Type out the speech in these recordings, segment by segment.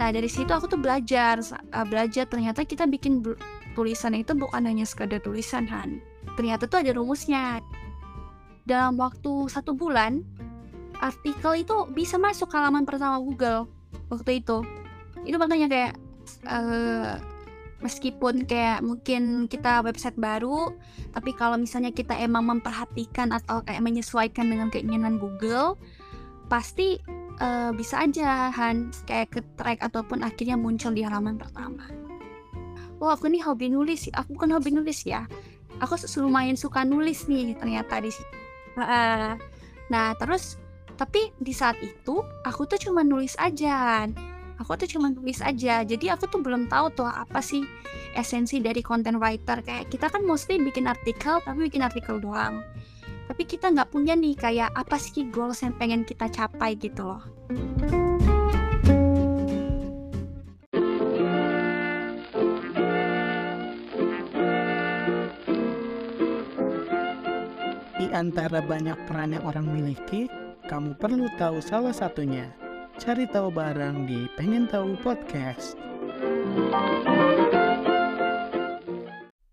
Nah dari situ aku tuh belajar, uh, belajar ternyata kita bikin tulisan itu bukan hanya sekadar tulisan Han. Ternyata tuh ada rumusnya. Dalam waktu satu bulan, artikel itu bisa masuk halaman pertama Google waktu itu. Itu makanya kayak uh, meskipun kayak mungkin kita website baru tapi kalau misalnya kita emang memperhatikan atau kayak menyesuaikan dengan keinginan Google pasti uh, bisa aja Han. Kayak ke track ataupun akhirnya muncul di halaman pertama. Wah aku nih hobi nulis. Aku bukan hobi nulis ya. Aku lumayan suka nulis nih ternyata di sini nah terus tapi di saat itu aku tuh cuma nulis aja aku tuh cuma tulis aja. Jadi aku tuh belum tahu tuh apa sih esensi dari content writer. Kayak kita kan mostly bikin artikel tapi bikin artikel doang tapi kita nggak punya nih kayak apa sih goals yang pengen kita capai gitu loh Di antara banyak peran yang orang miliki, kamu perlu tahu salah satunya. Cari tahu bareng di Pengen Tahu Podcast.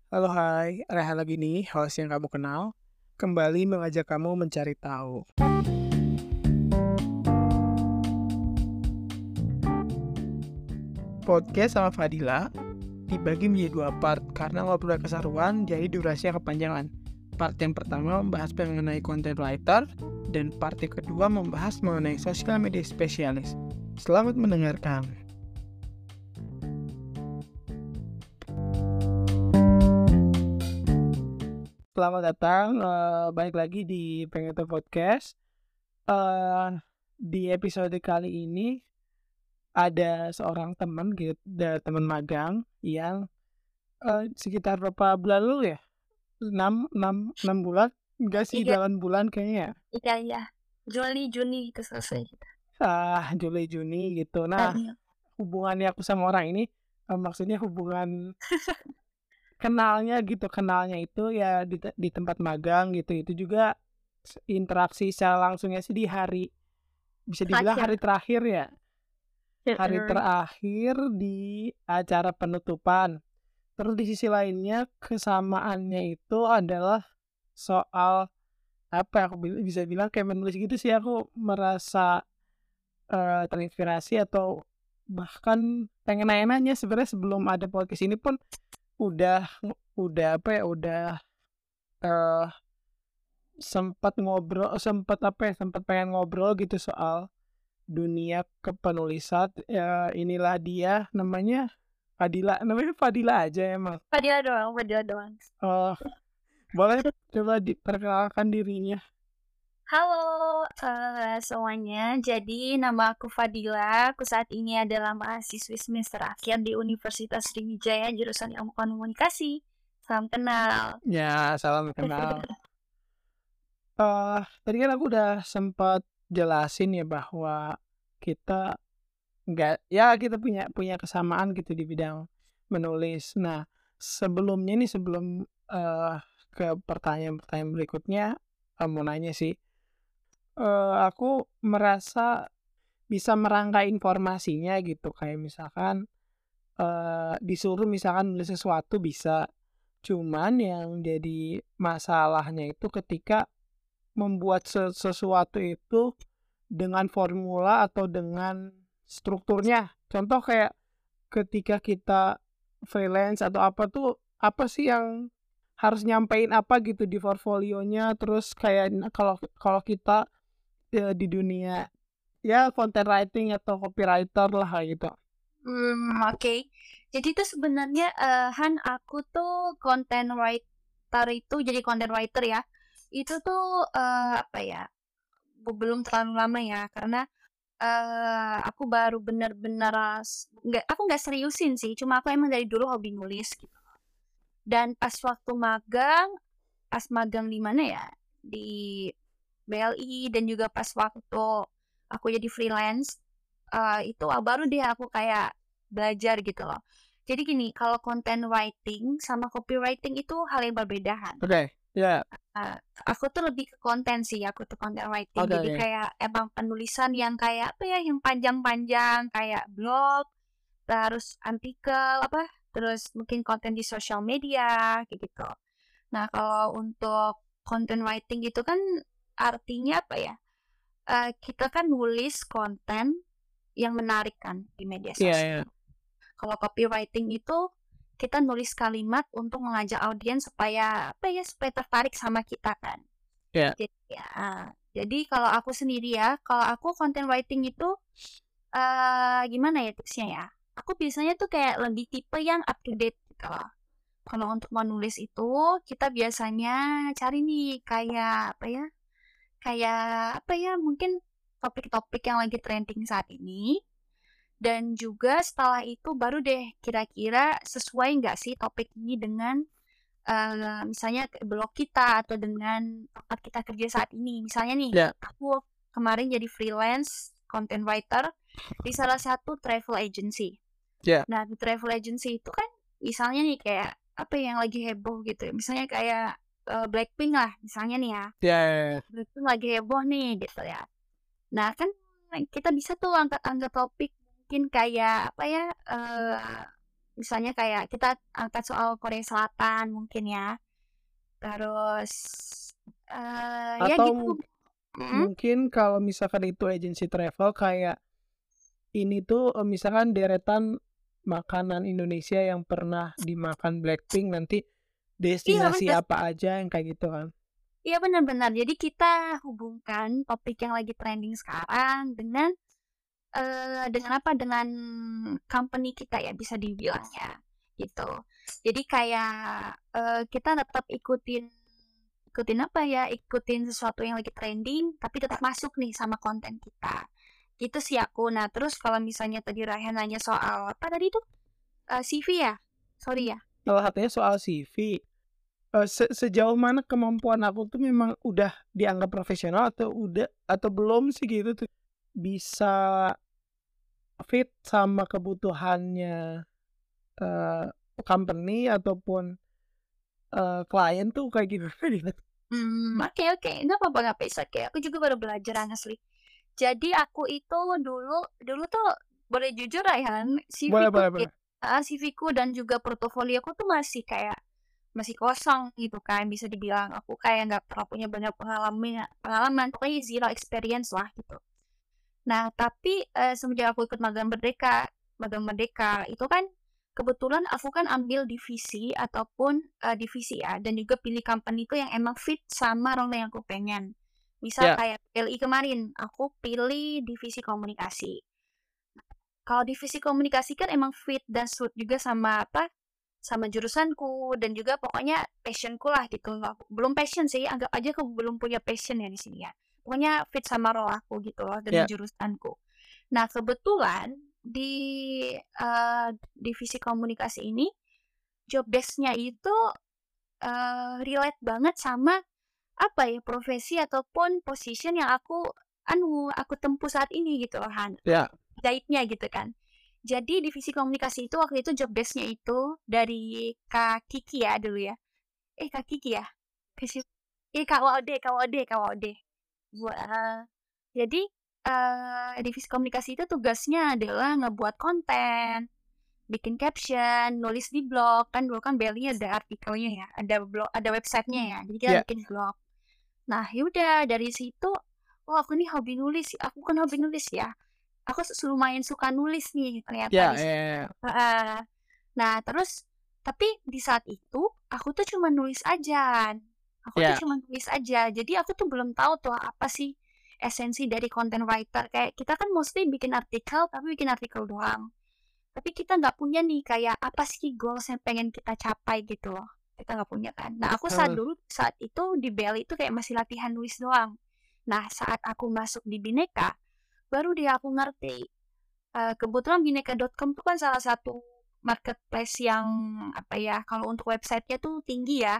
Halo hai, Reha lagi nih, host yang kamu kenal. Kembali mengajak kamu mencari tahu. Podcast sama Fadila dibagi menjadi dua part karena ngobrol keseruan jadi durasinya kepanjangan. Part yang pertama membahas mengenai content writer dan part yang kedua membahas mengenai sosial media spesialis. Selamat mendengarkan. Selamat datang, uh, balik lagi di Pengen Podcast. Uh, di episode kali ini ada seorang teman gitu, ada teman magang yang uh, sekitar berapa bulan lalu ya? 6, 6, 6 bulan Enggak sih, Iya. 8 bulan kayaknya. iya iya Juli Juni itu selesai Ah, Juli Juni gitu. Nah, Tadi. hubungannya aku sama orang ini eh, maksudnya hubungan kenalnya gitu, kenalnya itu ya di, di tempat magang gitu. Itu juga interaksi secara langsungnya sih di hari bisa dibilang Terakhir. hari terakhir ya. Hari terakhir di acara penutupan. Terus di sisi lainnya kesamaannya itu adalah soal apa ya, aku bisa bilang kayak menulis gitu sih aku merasa eh, terinspirasi atau bahkan pengen nanya-nanya sebenarnya sebelum ada podcast ini pun udah udah apa ya udah eh sempat ngobrol sempat apa ya sempat pengen ngobrol gitu soal dunia kepenulisan. Ya inilah dia namanya Fadila. Namanya Fadila aja emang. Fadila doang Fadila doang. Eh, boleh coba diperkenalkan dirinya Halo eh, semuanya, jadi nama aku Fadila. Aku saat ini adalah mahasiswi semester akhir di Universitas Sriwijaya jurusan Ilmu Komunikasi. Salam kenal. Ya, salam kenal. Eh, tadi kan aku udah sempat jelasin ya bahwa kita nggak ya kita punya punya kesamaan gitu di bidang menulis. Nah, sebelumnya nih sebelum eh ke pertanyaan-pertanyaan berikutnya, eh, mau nanya sih. Eh, aku merasa bisa merangkai informasinya gitu kayak misalkan eh disuruh misalkan nulis sesuatu bisa cuman yang jadi masalahnya itu ketika membuat se- sesuatu itu dengan formula atau dengan strukturnya. Contoh kayak ketika kita freelance atau apa tuh apa sih yang harus nyampein apa gitu di portfolionya? Terus kayak kalau kalau kita eh, di dunia ya content writing atau copywriter lah gitu Hmm, oke. Jadi itu sebenarnya eh, Han aku tuh content writer itu jadi content writer ya. Itu tuh eh, apa ya? Belum terlalu lama ya karena eh aku baru bener-bener s- nggak aku nggak seriusin sih. Cuma aku emang dari dulu hobi nulis gitu. Dan pas waktu magang, pas magang di mana ya? Di BLI dan juga pas waktu aku jadi freelance eh, itu baru deh aku kayak belajar gitu loh. Jadi gini, kalau content writing sama copywriting itu hal yang berbeda kan. oke ya Aku tuh lebih ke konten sih, aku tuh content writing. Oke, Jadi oke. kayak emang penulisan yang kayak apa ya, yang panjang-panjang, kayak blog, terus artikel apa terus mungkin konten di sosial media kayak gitu nah kalau untuk content writing itu kan artinya apa ya? Uh, kita kan nulis konten yang menarik kan di media Iya, sosial. iya. kalau copywriting itu kita nulis kalimat untuk mengajak audiens supaya apa ya supaya tertarik sama kita kan. Iya. jadi ya jadi kalau aku sendiri ya kalau aku content writing itu eh gimana ya tipsnya ya? Aku biasanya tuh kayak lebih tipe yang up to date gitu loh. Kalau untuk menulis itu kita biasanya cari nih kayak apa ya kayak apa ya mungkin topik-topik yang lagi trending saat ini dan juga setelah itu baru deh kira-kira sesuai nggak sih topik ini dengan eh, misalnya blog kita atau dengan tempat kita kerja saat ini misalnya nih Ya. aku kemarin jadi freelance content writer di salah satu travel agency Ya. nah di travel agency itu kan misalnya nih kayak apa yang lagi heboh gitu ya. misalnya kayak eh, Blackpink lah misalnya nih ya Ya, ya, ya. itu lagi heboh nih gitu ya. Nah kan kita bisa tuh angkat-angkat topik mungkin kayak apa ya eh misalnya kayak kita angkat soal Korea Selatan mungkin ya. Terus ya Atau gitu. mung- Mm, mungkin kalau misalkan itu agensi travel kayak ini tuh misalkan deretan makanan Indonesia yang pernah dimakan Blackpink nanti destinasi betul. apa aja yang kayak gitu kan. Iya benar-benar. Jadi kita hubungkan topik yang lagi trending sekarang dengan eh dengan apa? Dengan company kita ya bisa dibilang ya gitu. Jadi kayak eh, kita tetap ikutin ikutin apa ya? Ikutin sesuatu yang lagi trending tapi tetap masuk nih sama konten kita. Gitu sih aku. Nah, terus kalau misalnya tadi Rayhan nanya soal apa tadi tuh? Eh, CV ya? Sorry ya. Salah satunya soal CV. Eh, se- sejauh mana kemampuan aku tuh memang udah dianggap profesional atau udah atau belum sih gitu tuh bisa fit sama kebutuhannya eh company ataupun eh klien tuh kayak gitu. Hmm, oke oke, nggak apa-apa nggak apa oke. Aku juga baru belajar asli. Jadi aku itu dulu dulu tuh boleh jujur Rayhan, CV boleh ku boleh kayak- boleh. Ah, CV ku dan juga portofolio aku tuh masih kayak masih kosong gitu kan bisa dibilang aku kayak nggak pernah punya banyak pengalaman pengalaman pokoknya zero experience lah gitu. Nah tapi eh, semenjak aku ikut magang merdeka magang merdeka itu kan kebetulan aku kan ambil divisi ataupun eh, divisi ya dan juga pilih company itu yang emang fit sama role yang aku pengen. Misal Ya. kayak PLI kemarin aku pilih divisi komunikasi. Kalau divisi komunikasi kan emang fit dan suit juga sama apa? Sama jurusanku dan juga pokoknya passionku lah gitu. Belum passion sih, anggap aja aku belum punya passion ya di sini ya. Pokoknya fit sama role aku gitu loh dengan Ya. jurusanku. Nah, kebetulan di eh, divisi komunikasi ini job desk-nya itu eh, relate banget sama apa ya profesi ataupun position yang aku anu aku tempuh saat ini gitu loh Han Ya. Gaibnya gitu kan. Jadi divisi komunikasi itu waktu itu job desk-nya itu dari Kak Kiki ya dulu ya. Eh Kak Kiki ya? Eh Kak Waude Kak Waude Kak Waude. Wah, jadi eh divisi komunikasi itu tugasnya adalah ngebuat konten bikin caption, nulis di blog. Kan dulu kan Belly ada artikelnya ya, ada blog, ada websitenya ya, jadi kita Ya. bikin blog. Nah yaudah dari situ, oh aku nih hobi nulis, aku kan hobi nulis ya, aku lumayan suka nulis nih ternyata Ya, di ya, ya. Heeh. Nah, terus tapi di saat itu aku tuh cuma nulis aja. Aku Ya. tuh cuma nulis aja. Jadi aku tuh belum tahu tuh apa sih esensi dari content writer. Kayak kita kan mostly bikin artikel tapi bikin artikel doang. Tapi kita nggak punya nih kayak apa sih goals yang pengen kita capai gitu loh. Kita nggak punya kan. Nah, aku saat dulu saat itu di Bell itu kayak masih latihan nulis doang. Nah, saat aku masuk di Bineka, baru dia aku ngerti Eh, kebetulan bineka.com itu kan salah satu marketplace yang apa ya kalau untuk websitenya tuh tinggi ya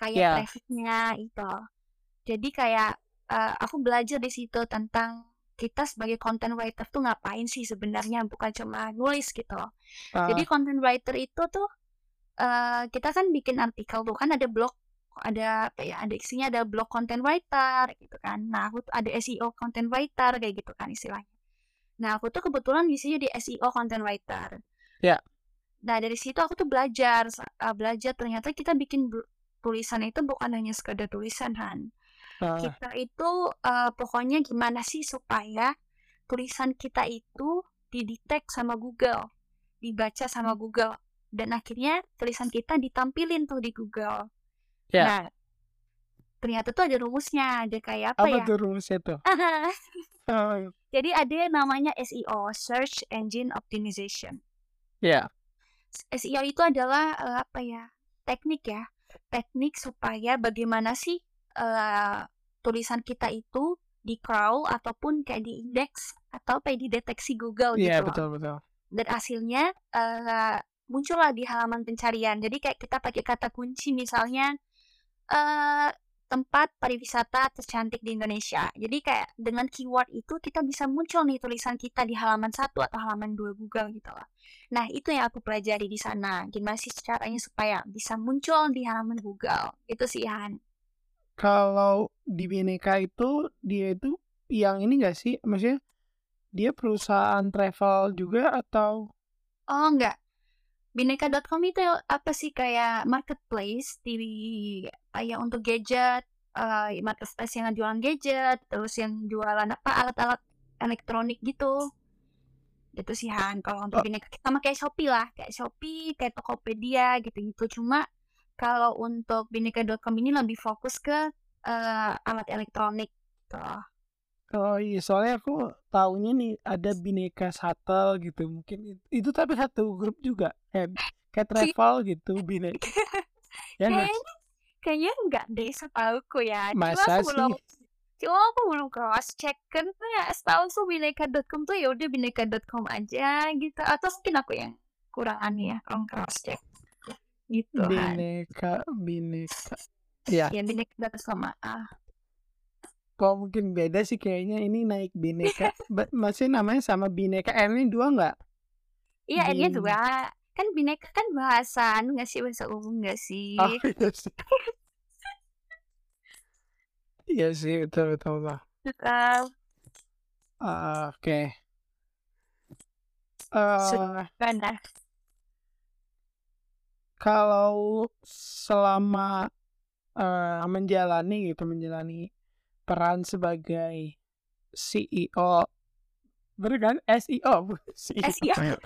kayak Ya. trafficnya itu jadi kayak eh, aku belajar di situ tentang kita sebagai content writer tuh ngapain sih sebenarnya bukan cuma nulis gitu loh. jadi Ah, content writer itu tuh eh, kita kan bikin artikel tuh kan ada blog ada apa ya ada isinya ada blog content writer gitu kan nah aku tuh ada SEO content writer kayak gitu kan istilahnya Nah, aku tuh kebetulan isinya di SEO content writer. Ya. Nah, dari situ aku tuh belajar, uh, belajar ternyata kita bikin tulisan itu bukan hanya sekedar tulisan, Han. Uh. Kita itu uh, pokoknya gimana sih supaya tulisan kita itu didetek sama Google, dibaca sama Google, dan akhirnya tulisan kita ditampilin tuh di Google. Ya. Nah, ternyata tuh ada rumusnya, ada kayak apa, Apa ya? tuh rumusnya tuh? Oh. Jadi ada yang namanya SEO, Search Engine Optimization. Ya. SEO itu adalah uh, apa ya? Teknik ya, teknik supaya bagaimana sih uh, tulisan kita itu di crawl ataupun kayak di indeks atau kayak dideteksi Google Iya, gitu. loh. betul betul. Dan hasilnya uh, muncullah di halaman pencarian. Jadi kayak kita pakai kata kunci misalnya uh, tempat pariwisata tercantik di Indonesia. Jadi kayak dengan keyword itu kita bisa muncul nih tulisan kita di halaman satu atau halaman dua Google gitu loh. Nah itu yang aku pelajari di sana. Gimana sih caranya supaya bisa muncul di halaman Google? Itu sih Han. Kalau di Bineka itu dia itu yang ini gak sih? Maksudnya dia perusahaan travel juga atau Oh enggak. Bineka.com itu apa sih kayak marketplace di kayak untuk gadget, uh, marketplace yang jualan gadget, terus yang jualan apa alat-alat elektronik gitu. Gitu sih Han. Kalau untuk Oh. Bineka sama kayak Shopee lah, kayak Shopee, kayak Tokopedia gitu-gitu. Cuma kalau untuk Bineka.com ini lebih fokus ke uh, alat elektronik. Gitu. Oh iya, soalnya aku taunya nih ada Bineka Shuttle gitu. Mungkin itu, itu tapi satu grup juga. Kayak, kayak travel gitu, Bineka. ya? Kayaknya kayaknya enggak deh setauku ya. Cuma Masa aku belum sih? cuma aku belum cross check kan ya setahu tuh bineka.com tuh ya udah bineka.com aja gitu atau mungkin aku yang kurang aneh ya kurang cross check gitu kan Bineka, Bineka. Ya, ya bineka.com ah kok mungkin beda sih kayaknya ini naik Bineka. Masih namanya sama Bineka. R ini dua nggak? iya Bin- juga kan bineka kan bahasa anu nggak sih bahasa umum nggak sih Oh iya sih. Iya sih, betul betul. betul. Ah, Ah, Oke. Eh, mana kalau selama eh, menjalani gitu, menjalani peran sebagai CEO, bener kan? SEO, CEO. SEO.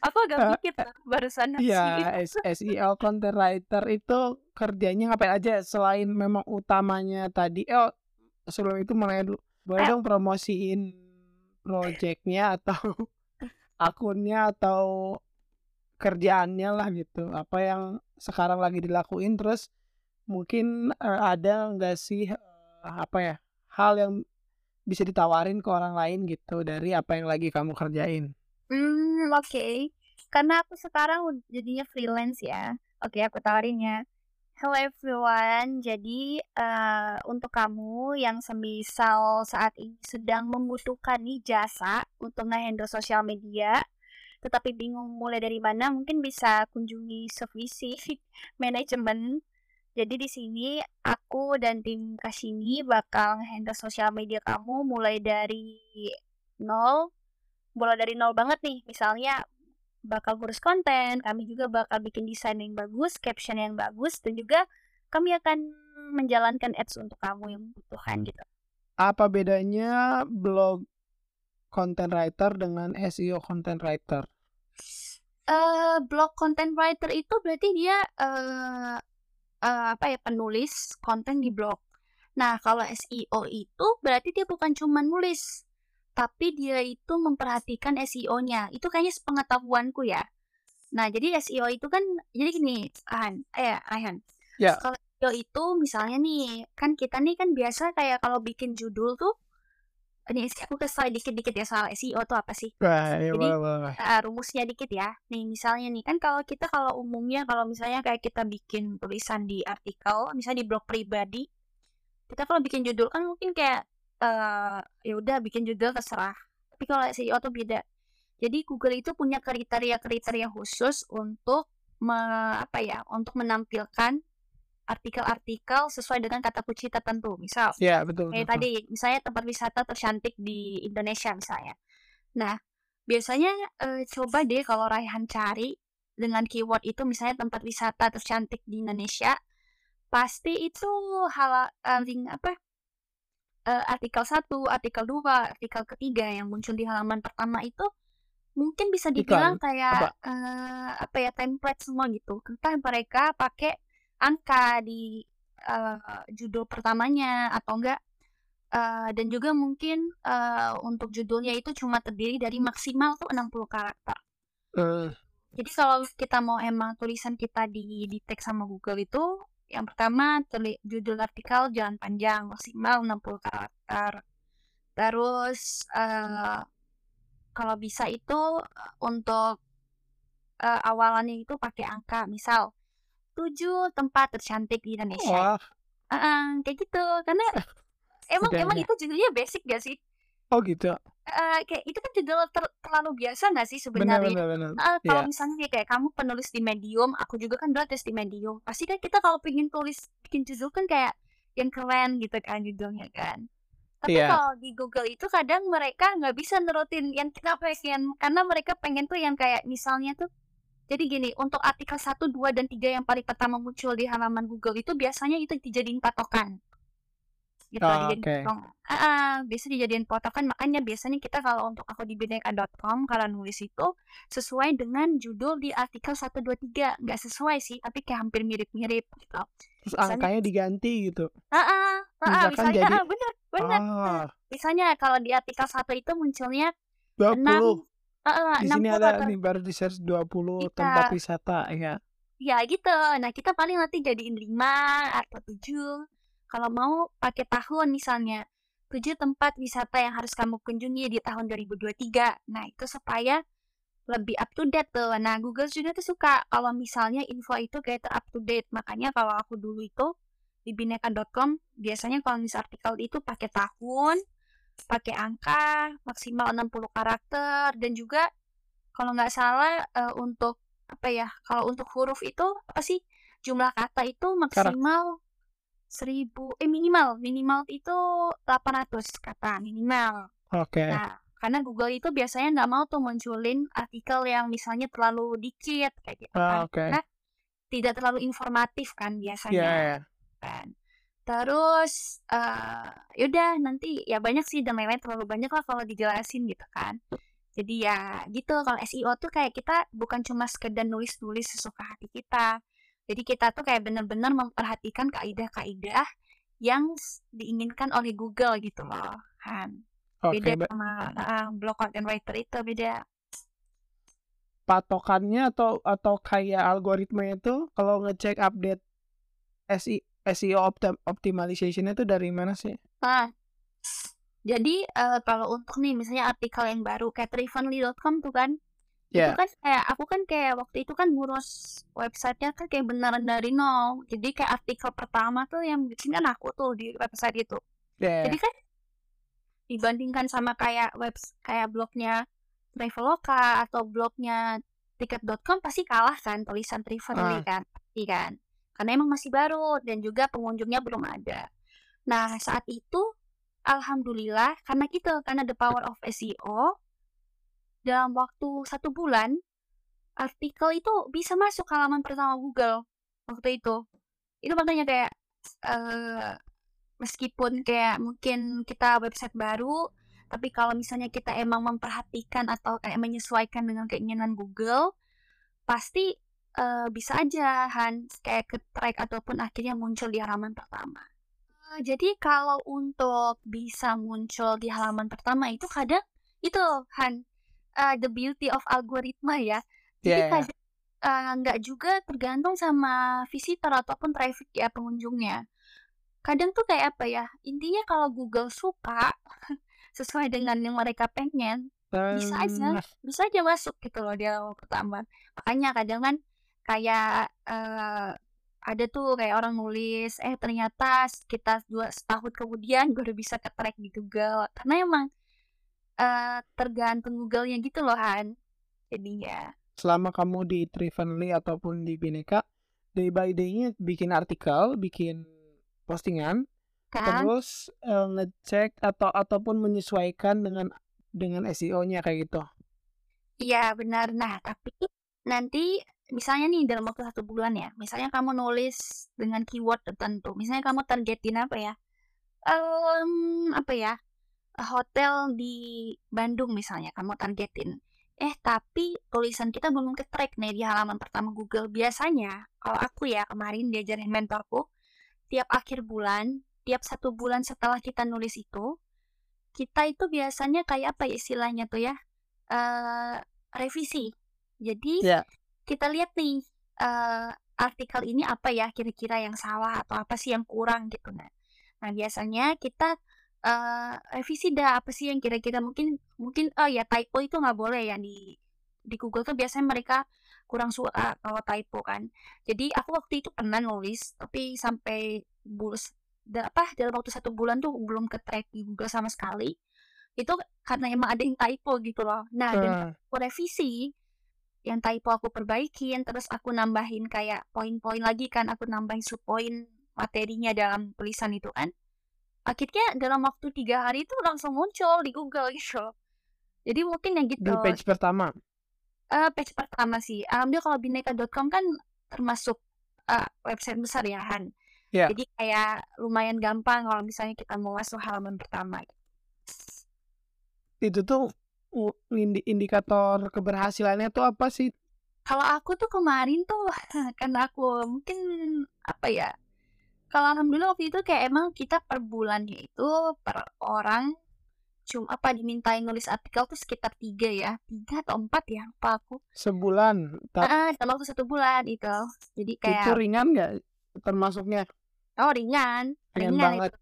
Aku agak Eh, mikir barusan Iya, SEO content writer itu kerjanya ngapain aja selain memang utamanya tadi. Eh, oh, sebelum itu mulai dulu. Boleh Ayo. dong promosiin projectnya atau akunnya atau kerjaannya lah gitu. Apa yang sekarang lagi dilakuin terus mungkin eh, ada nggak sih eh, apa ya hal yang bisa ditawarin ke orang lain gitu dari apa yang lagi kamu kerjain. Hmm, oke. Karena aku sekarang jadinya freelance ya. Oke, aku tawarin ya. Hello everyone. Jadi eh, untuk kamu yang semisal saat ini sedang membutuhkan nih jasa untuk nge-handle sosial media, tetapi bingung mulai dari mana, mungkin bisa kunjungi Sevisi Manajemen. Jadi di sini aku dan tim Kasini bakal nge-handle sosial media kamu mulai dari nol mulai dari nol banget nih misalnya bakal ngurus konten kami juga bakal bikin desain yang bagus caption yang bagus dan juga kami akan menjalankan ads untuk kamu yang membutuhkan gitu. Apa bedanya blog content writer dengan SEO content writer? eh blog content writer itu berarti dia eh eh, apa ya penulis konten di blog. Nah kalau SEO itu berarti dia bukan cuma nulis tapi dia itu memperhatikan SEO-nya itu kayaknya sepengetahuanku ya nah jadi SEO itu kan jadi gini Ahan eh Ahan Ya. kalau SEO itu misalnya nih kan kita nih kan biasa kayak kalau bikin judul tuh ini aku kesal dikit-dikit ya soal SEO tuh apa sih Wah, ya Jadi, boleh, boleh. uh, rumusnya dikit ya. Nih misalnya nih kan kalau kita kalau umumnya kalau misalnya kayak kita bikin tulisan di artikel, misalnya di blog pribadi, kita kalau bikin judul kan mungkin kayak eh ya udah bikin judul terserah. Tapi kalau SEO tuh beda. Jadi Google itu punya kriteria-kriteria khusus untuk me- apa ya, untuk menampilkan artikel-artikel sesuai dengan kata kunci tertentu. Misal Ya, betul. kayak betul. tadi misalnya tempat wisata tercantik di Indonesia misalnya nah biasanya, eee, coba deh kalau Raihan cari dengan keyword itu misalnya tempat wisata tercantik di Indonesia, pasti itu eee, link apa, eee, artikel 1, artikel 2, artikel ketiga yang muncul di halaman pertama itu mungkin bisa dibilang Iklan? kayak, Apa? eee, apa ya, template semua gitu. Entah mereka pakai angka di, eee, judul pertamanya atau enggak eee, dan juga mungkin, eee, untuk judulnya itu cuma terdiri dari maksimal tuh 60 karakter. Eee. Jadi kalau kita mau emang tulisan kita di di-tag sama Google itu, yang pertama tuli judul artikel jangan panjang, maksimal 60 karakter. Terus, eee, kalau bisa itu, eee, untuk, eee, awalannya itu pakai angka, misal 7 tempat tercantik di Indonesia. Wah. Heeh, kayak gitu. Karena emang emang itu judulnya basic gak sih? Oh gitu? Heeh, kayak itu kan judul ter terlalu biasa gak sih Benar sebenarnya? benar benar. Heeh, kalau Iya. misalnya kayak kamu penulis di Medium, aku juga kan dulu tulis di Medium. Pasti kan kita kalau pengen tulis bikin judul kan kayak yang keren gitu kan judulnya kan. Tapi Iya. kalau di Google itu kadang mereka nggak bisa nurutin yang kita pengen, karena mereka pengen tuh yang kayak misalnya tuh jadi gini, untuk artikel 1, 2, dan 3 yang paling pertama muncul di halaman Google itu biasanya itu dijadiin patokan. Gitu, Oh, dijadiin oke. potong heeh, biasa dijadiin patokan, makanya biasanya kita kalau untuk aku di bineka.com kalau nulis itu sesuai dengan judul di artikel 1, 2, 3. Nggak sesuai sih, tapi kayak hampir mirip-mirip gitu. Terus Misalnya angkanya diganti gitu? Heeh heeh, Misalkan misalnya jadi heeh, bener bener, oh. Misalnya kalau di artikel 1 itu munculnya 20. 6 heeh, Di sini 60 ada atau nih baru di-search 20 tempat Iya. wisata, ya. Iya gitu. Nah, kita paling nanti jadiin 5 atau 7. Kalau mau pakai tahun misalnya, 7 tempat wisata yang harus kamu kunjungi di tahun 2023. Nah, itu supaya lebih up to date tuh. Nah, Google juga tuh suka kalau misalnya info itu kayak up to date. Makanya kalau aku dulu itu di bineka.com biasanya kalau nulis artikel itu pakai tahun, pakai angka, maksimal 60 karakter dan juga kalau nggak salah, eee, untuk apa ya, kalau untuk huruf itu apa sih, jumlah kata itu maksimal 1000 eh, minimal minimal itu 800 kata, minimal. Oke. Nah, karena Google itu biasanya nggak mau tuh munculin artikel yang misalnya terlalu dikit kayak gitu Oh, kan, oke. karena tidak terlalu informatif kan biasanya, iya. kan. Terus, eee, ya udah nanti ya banyak sih dan lain-lain, terlalu banyak lah kalau dijelasin gitu kan. Jadi ya gitu, kalau SEO tuh kayak kita bukan cuma sekedar nulis-nulis sesuka hati kita. Jadi kita tuh kayak bener-bener memperhatikan kaidah-kaidah yang diinginkan oleh Google gitu loh, kan. Oke, Beda sama heeh, blog content writer itu beda. Patokannya atau atau kayak algoritmanya itu kalau ngecek update SI SEO optim optimization itu dari mana sih? Nah, jadi, eee, kalau untuk nih misalnya artikel yang baru kayak Trifunly.com tuh kan, itu Iya. kan kayak aku kan kayak waktu itu kan ngurus website-nya kan kayak beneran dari nol. Jadi kayak artikel pertama tuh yang bikin kan aku tuh di website itu. Iya Jadi iya. kan dibandingkan sama kayak webs kayak blognya Traveloka atau blognya Tiket.com pasti kalah kan tulisan Trifunly Ah. kan, pasti kan. Karena emang masih baru dan juga pengunjungnya belum ada. Nah, saat itu alhamdulillah karena gitu, karena the power of SEO dalam waktu 1 bulan, artikel itu bisa masuk halaman pertama Google waktu itu. Itu makanya kayak, eee, meskipun kayak mungkin kita website baru, tapi kalau misalnya kita emang memperhatikan atau kayak menyesuaikan dengan keinginan Google, pasti, eee, bisa aja Han kayak ke-track ataupun akhirnya muncul di halaman pertama. Eee, jadi kalau untuk bisa muncul di halaman pertama itu kadang itu Han, eee, the beauty of algoritma ya. Jadi iya. kadang, eee, nggak juga tergantung sama visitor ataupun traffic ya pengunjungnya. Kadang tuh kayak apa ya, intinya kalau Google suka sesuai dengan yang mereka pengen, bisa aja bisa aja masuk gitu loh di halaman pertama. Makanya kadang kan kayak, eee, ada tuh kayak orang nulis, eh ternyata sekitar 2 setahun kemudian baru bisa ke-track di Google. Karena emang, eee, tergantung Google-nya gitu loh Han, jadinya. Selama kamu di Trifunly ataupun di Bineka, day by day-nya bikin artikel, bikin postingan, Kan? terus, eee, ngecek atau ataupun menyesuaikan dengan dengan SEO-nya kayak gitu? Iya benar. Nah tapi nanti misalnya nih dalam waktu satu bulan ya, misalnya kamu nulis dengan keyword tertentu, misalnya kamu targetin apa ya, um, apa ya, hotel di Bandung misalnya kamu targetin. Eh tapi tulisan kita belum ke track nih di halaman pertama Google. Biasanya kalau aku ya kemarin diajarin mentorku, tiap akhir bulan, tiap satu bulan setelah kita nulis itu, kita itu biasanya kayak apa ya istilahnya tuh ya, uh, revisi. Jadi Ya. kita lihat nih uh, artikel ini apa ya kira-kira yang salah atau apa sih yang kurang gitu nah. Nah biasanya kita uh, revisi dah apa sih yang kira-kira mungkin mungkin oh ya typo itu nggak boleh ya di di Google tuh biasanya mereka kurang suka kalau typo kan. Jadi aku waktu itu pernah nulis tapi sampai bulus apa dalam waktu satu bulan tuh belum ke track di Google sama sekali. Itu karena emang ada yang typo gitu loh. Nah, dan aku revisi yang typo aku perbaikin terus aku nambahin kayak poin-poin lagi kan aku nambahin subpoin materinya dalam tulisan itu kan akhirnya dalam waktu tiga hari itu langsung muncul di Google gitu loh. jadi mungkin yang di gitu page pertama. Eh, page pertama sih alhamdulillah kalau bineka.com kan termasuk eh, website besar ya Han Ya. jadi kayak lumayan gampang kalau misalnya kita mau masuk halaman pertama Itu tuh indikator keberhasilannya tuh apa sih? kalau aku tuh kemarin tuh karena aku mungkin apa ya kalau alhamdulillah waktu itu kayak emang kita per bulannya itu per orang cuma apa dimintain nulis artikel tuh sekitar tiga ya tiga atau empat ya apa aku Sebulan. Ta- ah dalam waktu satu bulan itu jadi kayak itu ringan nggak termasuknya? oh ringan Ringan ringan banget. itu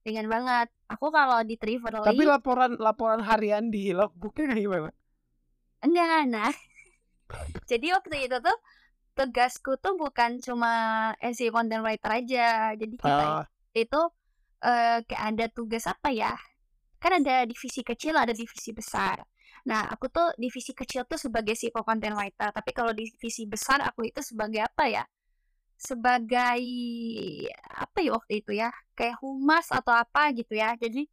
ringan banget aku kalau di Triverly Tapi laporan laporan harian di logbooknya gimana? enggak nah jadi waktu itu tuh tugasku tuh bukan cuma SEO content writer aja. Jadi kita Ah, itu eh, kayak ada tugas apa ya? Kan ada divisi kecil ada divisi besar. Nah aku tuh divisi kecil tuh sebagai SEO content writer. Tapi kalau divisi besar aku itu sebagai apa ya? Sebagai apa ya waktu itu ya? Kayak humas atau apa gitu ya. Jadi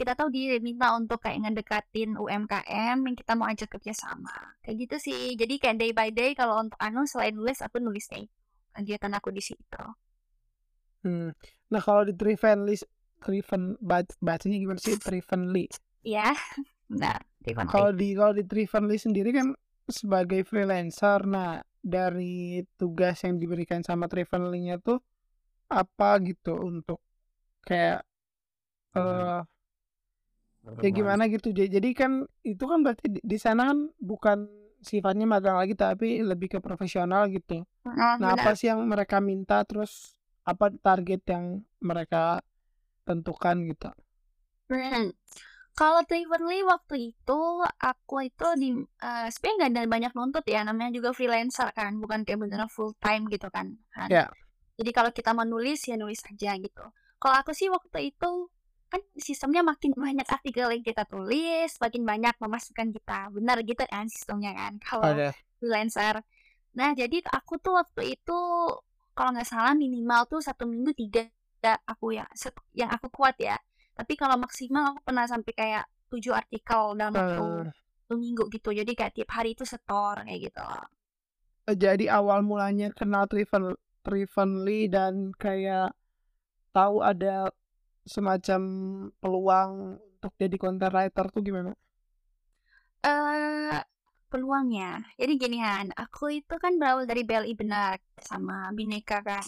kita tahu diminta untuk kayak ngedekatin UMKM yang kita mau ajak kerja sama kayak gitu sih. Jadi kayak day by day kalau untuk anu selain nulis aku nulis deh. Kegiatan aku di situ. Hmm. Nah kalau di Trivenly, Triven bac- bacanya gimana sih? Trivenly? ya benar. Trivan Kalau di kalau di Trivenly sendiri kan sebagai freelancer, nah dari tugas yang diberikan sama Trivenly-nya tuh apa gitu untuk kayak eh ya gimana gitu. Ja- Jadi kan itu kan berarti di, di sana kan bukan sifatnya magang lagi tapi lebih ke profesional gitu. Oh, Nah, benar. apa sih yang mereka minta terus apa target yang mereka tentukan gitu? Hmm. Kalau Triverly waktu itu aku itu di eh, sebenarnya nggak ada banyak nuntut ya namanya juga freelancer kan bukan kayak beneran full time gitu kan Han. Ya. Jadi kalau kita mau nulis ya nulis aja gitu. Kalau aku sih waktu itu kan sistemnya makin banyak artikel yang kita tulis, makin banyak memasukkan kita. Benar gitu kan sistemnya kan kalau Ada. freelancer. Nah jadi aku tuh waktu itu kalau nggak salah minimal tuh satu minggu tiga aku ya yang aku kuat ya. Tapi kalau maksimal aku pernah sampai kayak tujuh artikel dalam waktu Eh, satu minggu gitu. Jadi kayak tiap hari itu setor kayak gitu. jadi awal mulanya kenal Triven Trivenly dan kayak tahu ada semacam peluang untuk jadi content writer tuh gimana? eh peluangnya. Jadi gini Han, aku itu kan berawal dari BLI benar sama Bineka kan.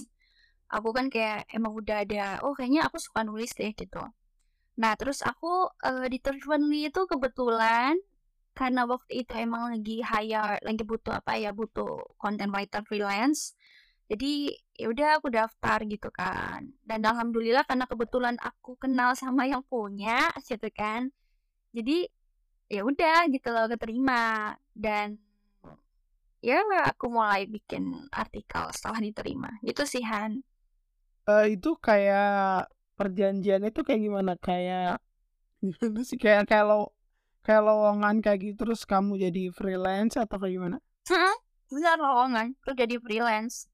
Aku kan kayak emang udah ada, oh kayaknya aku suka nulis deh gitu. Nah terus aku eh, di Trivenly itu kebetulan karena waktu itu emang lagi hire, lagi butuh apa ya, butuh content writer freelance. Jadi ya udah aku daftar gitu kan. Dan alhamdulillah karena kebetulan aku kenal sama yang punya gitu kan. Jadi ya udah gitu loh keterima dan ya aku mulai bikin artikel setelah diterima gitu sih Han Eh, itu kayak perjanjiannya itu kayak gimana? Kayak gimana sih? Kayak kalau kayak lowongan kayak gitu terus kamu jadi freelance atau kayak gimana? Hah? benar lowongan tuh jadi freelance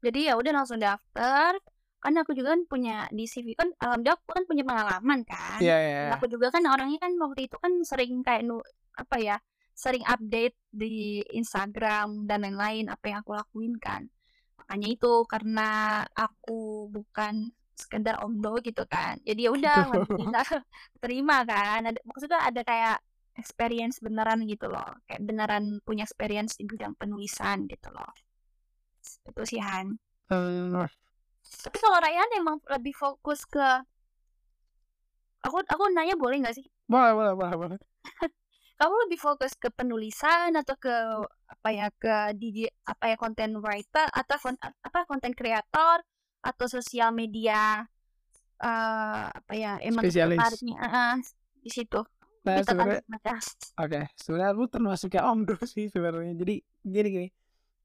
jadi ya udah langsung daftar. Kan aku juga kan punya di CV kan alhamdulillah aku kan punya pengalaman kan. Iya Dan ya. aku juga kan orangnya kan waktu itu kan sering kayak nu apa ya sering update di Instagram dan lain-lain apa yang aku lakuin kan. Makanya itu karena aku bukan sekedar omdo gitu kan. Jadi ya udah terima kan. Ada, maksudnya ada kayak experience beneran gitu loh. Kayak beneran punya experience di bidang penulisan gitu loh itu sih Han. Uh. tapi kalau Ryan emang lebih fokus ke aku aku nanya boleh nggak sih? Boleh boleh boleh boleh. Kamu lebih fokus ke penulisan atau ke apa ya ke di apa ya content writer atau apa konten kreator atau sosial media uh, apa ya emang uh, di situ. Nah sebenarnya oke okay. sebenarnya aku termasuk ya om dulu sih sebenarnya. Jadi gini gini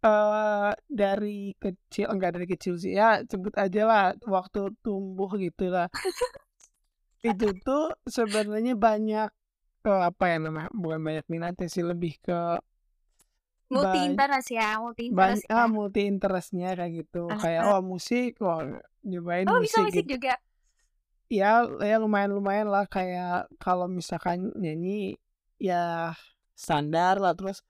uh, dari kecil enggak dari kecil sih ya sebut aja lah waktu tumbuh gitu lah. Itu tuh sebenarnya banyak uh, apa ya namanya bukan banyak minatnya sih lebih ke multi interest ya multi interest banyak ya. ah, multi interestnya kayak gitu. Uh, kayak oh musik oh nyobain oh, musik bisa musik gitu. juga? Ya ya lumayan lumayan lah. Kayak kalau misalkan nyanyi ya standar lah. Terus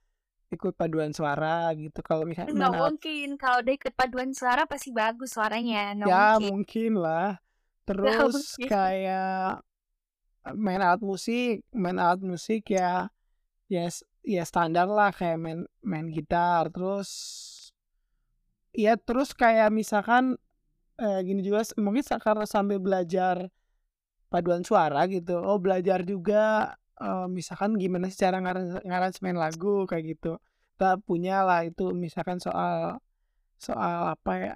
ikut paduan suara gitu. Kalau misalnya nggak mungkin. Kalau udah ikut paduan suara pasti bagus suaranya. No ya mungkin. mungkin lah. Terus kayak main alat musik. Main alat musik ya ya ya standar lah. Kayak main main gitar. Terus ya terus kayak misalkan eh, gini juga mungkin karena sambil belajar paduan suara gitu. Oh belajar juga uh, misalkan gimana sih cara ngaransemen lagu kayak gitu. Kita punya lah itu misalkan soal soal apa ya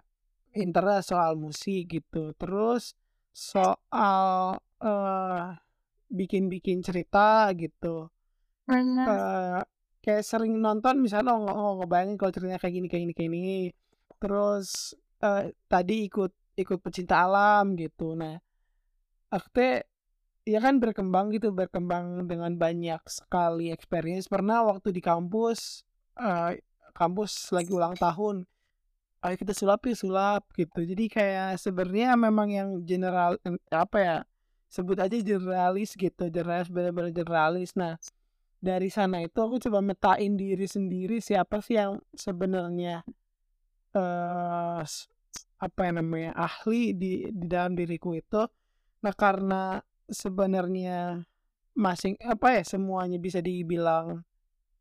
interest soal musik gitu. Terus soal uh, bikin-bikin cerita gitu. Uh, kayak sering nonton misalnya oh, oh ngebayangin kalau ceritanya kayak gini kayak gini kayak gini. Terus uh, tadi ikut ikut pecinta alam gitu. Nah aku ya kan berkembang gitu berkembang dengan banyak sekali experience. Pernah waktu di kampus uh, kampus lagi ulang tahun ayo kita sulap ya sulap gitu. Jadi kayak sebenarnya memang yang general apa ya sebut aja generalis gitu generalis benar-benar generalis. Nah dari sana itu aku coba metain diri sendiri siapa sih yang sebenarnya uh, apa yang namanya ahli di di dalam diriku itu. Nah karena sebenarnya masing apa ya semuanya bisa dibilang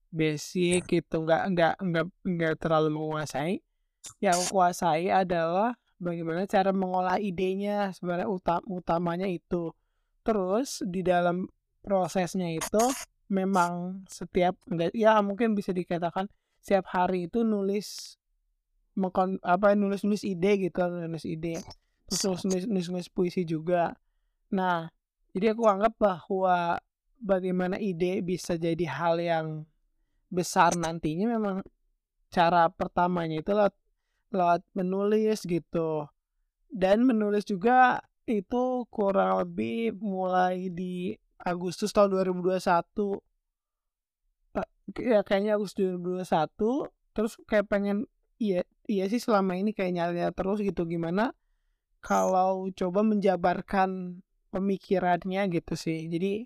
basic gitu nggak nggak nggak nggak terlalu menguasai. Yang kuasai adalah bagaimana cara mengolah idenya sebenarnya utam, utamanya itu. Terus di dalam prosesnya itu memang setiap ya mungkin bisa dikatakan setiap hari itu nulis mengkon apa nulis nulis ide gitu nulis ide terus nulis nulis, nulis puisi juga. Nah jadi aku anggap bahwa bagaimana ide bisa jadi hal yang besar nantinya memang cara pertamanya itu lewat, lewat menulis gitu. Dan menulis juga itu kurang lebih mulai di Agustus tahun 2021 ya kayaknya Agustus 2021 terus kayak pengen iya iya sih selama ini kayak nyari terus gitu. Gimana kalau coba menjabarkan pemikirannya gitu sih. Jadi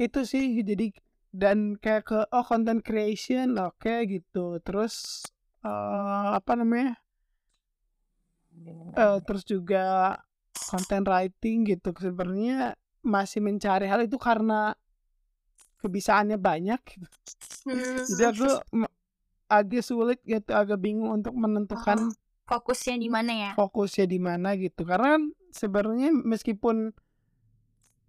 itu sih jadi dan kayak ke oh content creation oke okay, gitu. Terus uh, apa namanya? Uh, terus juga content writing gitu. Sebenarnya masih mencari hal itu karena kebisaannya banyak. Gitu. Hmm. jadi aku agak sulit gitu agak bingung untuk menentukan oh, fokusnya di mana ya? Fokusnya di mana gitu. Karena sebenarnya meskipun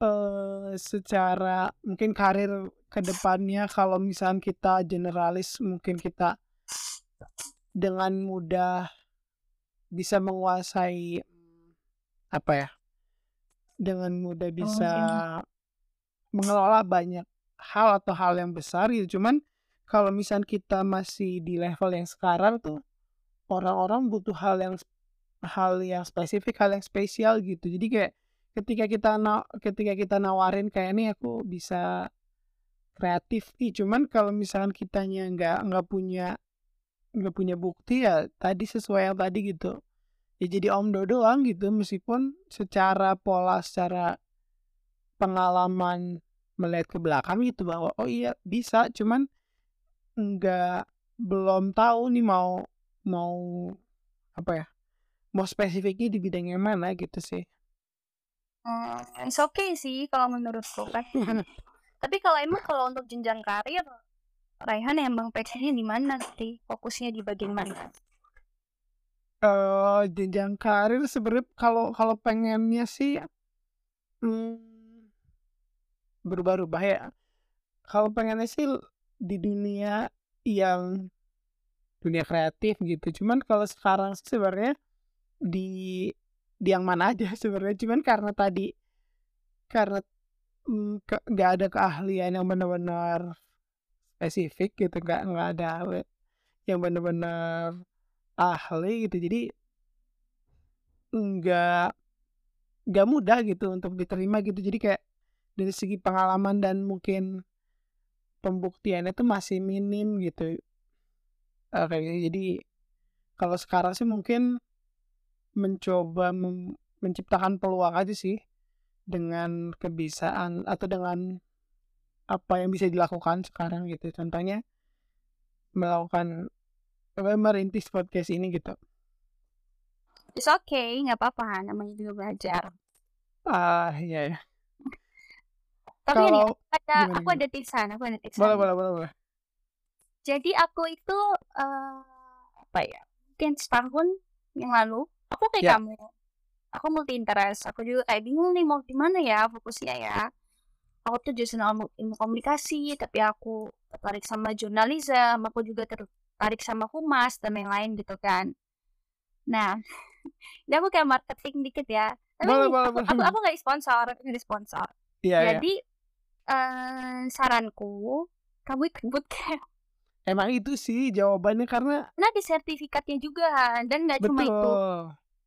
uh, secara mungkin karir ke depannya kalau misalnya kita generalis mungkin kita dengan mudah bisa menguasai apa ya dengan mudah oh, bisa oh, mengelola banyak hal atau hal yang besar gitu. Cuman kalau misalnya kita masih di level yang sekarang tuh orang-orang butuh hal yang hal yang spesifik hal yang spesial gitu. Jadi kayak ketika kita na ketika kita nawarin kayak ini aku bisa kreatif nih. Cuman kalau misalkan kitanya nggak nggak punya nggak punya bukti ya tadi sesuai yang tadi gitu. Ya jadi om doang gitu meskipun secara pola secara pengalaman melihat ke belakang gitu bahwa oh iya bisa. Cuman nggak belum tahu nih mau mau apa ya mau spesifiknya di bidang yang mana gitu sih Hmm, it's okay sih kalau menurutku kan. Tapi kalau emang kalau untuk jenjang karir, Raihan emang passionnya di mana sih? Fokusnya di bagian mana? eh jenjang karir sebenarnya kalau kalau pengennya sih hmm, berubah-ubah ya. Kalau pengennya sih di dunia yang dunia kreatif gitu. Cuman kalau sekarang sebenarnya di di yang mana aja sebenarnya. Cuman karena tadi karena mm, ke- nggak ada keahlian yang benar-benar spesifik gitu, nggak nggak ada yang benar-benar ahli gitu. Jadi nggak nggak mudah gitu untuk diterima gitu. Jadi kayak dari segi pengalaman dan mungkin pembuktiannya tuh masih minim gitu. Kayak gitu. Jadi kalau sekarang sih mungkin mencoba mem- menciptakan peluang aja sih dengan kebiasaan atau dengan apa yang bisa dilakukan sekarang gitu. Contohnya melakukan apa merintis podcast ini gitu. It's okay, nggak apa-apa, namanya juga belajar. Ah iya ya. Tapi ini Kalau ada, gimana aku gimana? ada tipsan, aku ada tipsan. Boleh boleh boleh boleh. Jadi aku itu eh, apa ya? Mungkin setahun yang lalu, aku kayak Ya. kamu. Aku multi interest. Aku juga kayak bingung nih mau di mana ya fokusnya ya. Aku tuh jurusan ilmu, komunikasi, tapi aku tertarik sama jurnalisme, aku juga tertarik sama humas dan lain-lain gitu kan. Nah, ini aku kayak marketing dikit ya. Tapi Boleh ini boleh aku boleh. aku aku nggak sponsor, nggak sponsor. Iya iya. Jadi eh, saranku, kamu ikut bootcamp. Emang itu sih jawabannya karena Nah, di sertifikatnya juga Han. dan nggak cuma itu.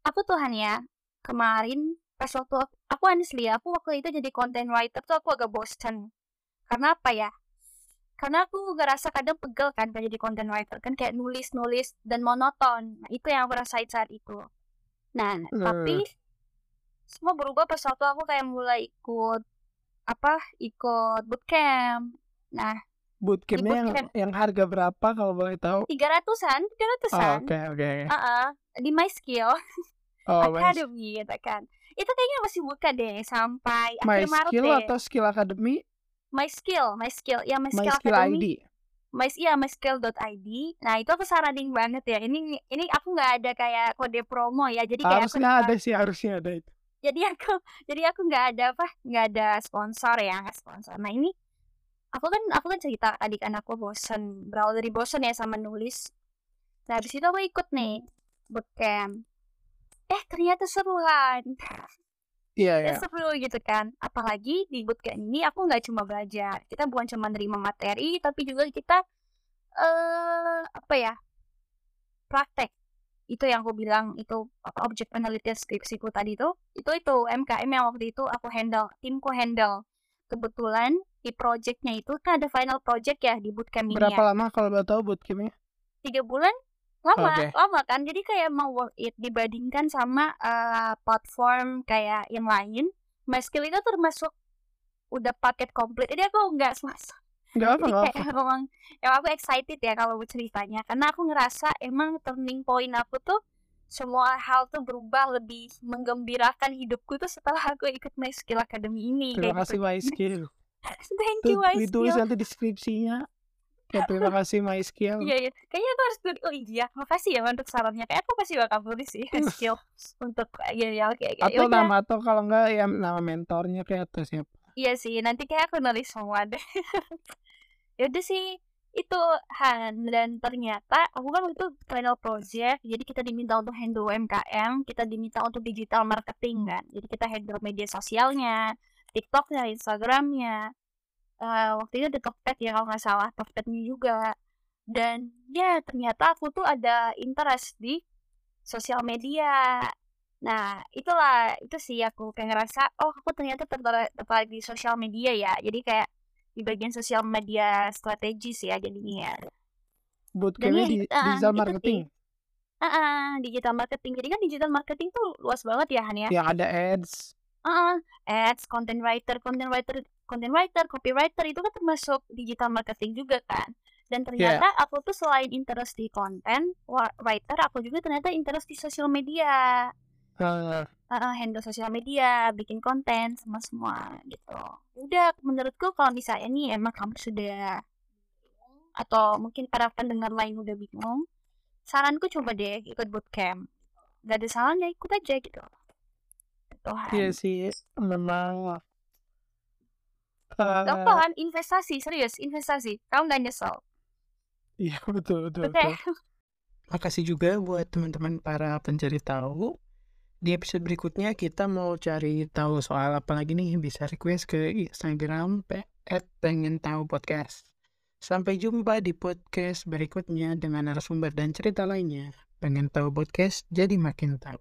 Aku tuh Han ya, kemarin pas waktu aku, aku honestly aku waktu itu jadi content writer tuh aku agak bosen. Karena apa ya? Karena aku ngerasa kadang pegel kan kalau jadi content writer kan kayak nulis-nulis dan monoton. Nah, itu yang aku rasain saat itu. Nah, Hmm. tapi semua berubah pas waktu aku kayak mulai ikut apa? Ikut bootcamp. Nah, Bootcampnya yang bootcamp. yang harga berapa kalau boleh tahu? tiga ratusan, tiga Oh, ratusan. oke oke. Ah, di My Skill Oh, my, Academy gitu kan. Itu kayaknya masih buka deh sampai my akhir Maret skill deh. atau skill academy? My Skill, My Skill, ya My My Skill skill Academy. ID. My iya myskill.id. Nah, itu aku saranin banget ya. Ini ini aku nggak ada kayak kode promo ya. Jadi kayak aku Harusnya ada sih harusnya ada itu. jadi aku jadi aku nggak ada apa nggak ada sponsor ya sponsor nah ini aku kan aku kan cerita tadi kan aku bosen berawal dari bosen ya sama nulis. Nah habis itu aku ikut nih bootcamp. Eh ternyata seru kan? Iya ya ya. seru gitu kan. Apalagi di bootcamp ini aku nggak cuma belajar. Kita bukan cuma nerima materi tapi juga kita eh apa ya praktek. Itu yang aku bilang itu object penelitian skripsiku tadi itu itu itu MKM yang waktu itu aku handle timku handle kebetulan di projectnya itu kan ada final project ya di bootcamp ini Berapa ya. lama kalau boleh tahu bootcampnya? tiga bulan? Lama Oke. lama kan? Jadi kayak mau worth it dibandingkan sama eh, platform kayak yang lain. MySkill itu termasuk udah paket komplit. Jadi aku nggak semasa Enggak apa jadi kayak apa. emang ya aku excited ya kalau ceritanya. Karena aku ngerasa emang turning point aku tuh semua hal tuh berubah lebih menggembirakan hidupku tuh setelah aku ikut My Skill Academy ini Terima kayak kasih gitu. my skill. Thank you My ditulis Skill. nanti deskripsinya. Kayak terima kasih my skill. Iya, iya. Kayaknya aku harus tulis. Oh iya, makasih ya untuk sarannya. Kayak aku pasti bakal tulis sih My Skill untuk ya ya kayak kayak Atau yaudah. nama atau kalau enggak ya nama mentornya kayak atau siapa. Iya sih, nanti kayak aku nulis semua deh. ya udah sih itu Han. Dan ternyata aku kan itu final project jadi kita diminta untuk handle UMKM kita diminta untuk digital marketing kan. Jadi kita handle media sosialnya TikToknya Instagramnya. Eh, waktu itu ada Tokped ya kalau nggak salah Tokpednya juga. Dan ya ternyata aku tuh ada interest di sosial media. Nah itulah itu sih aku kayak ngerasa oh aku ternyata tertarik di sosial media ya. Jadi kayak di bagian sosial media strategis ya jadinya ya Bootcampnya ya, di ah, digital marketing. Ah, ah, digital marketing jadi kan digital marketing tuh luas banget ya Han ya Yang ada ads. uh, ads, content writer, content writer, content writer, copywriter itu kan termasuk digital marketing juga kan. Dan ternyata aku tuh selain interest di content wa- writer, aku juga ternyata interest di sosial media. Heeh. uh, handle sosial media, bikin konten sama semua gitu. Udah menurutku kalau misalnya nih emang kamu sudah atau mungkin para pendengar lain udah bingung, saranku coba deh ikut bootcamp. Gak ada salahnya ikut aja gitu. Tuhan. Iya sih, memang eh, kan investasi serius investasi. Kamu gak nyesel. Iya betul betul Oke. betul. Makasih juga buat teman-teman para pencari tahu. Di episode berikutnya kita mau cari tahu soal apa lagi nih bisa request ke Instagram pe- pengen tahu podcast. Sampai jumpa di podcast berikutnya dengan narasumber dan cerita lainnya. Pengen tahu podcast jadi makin tahu.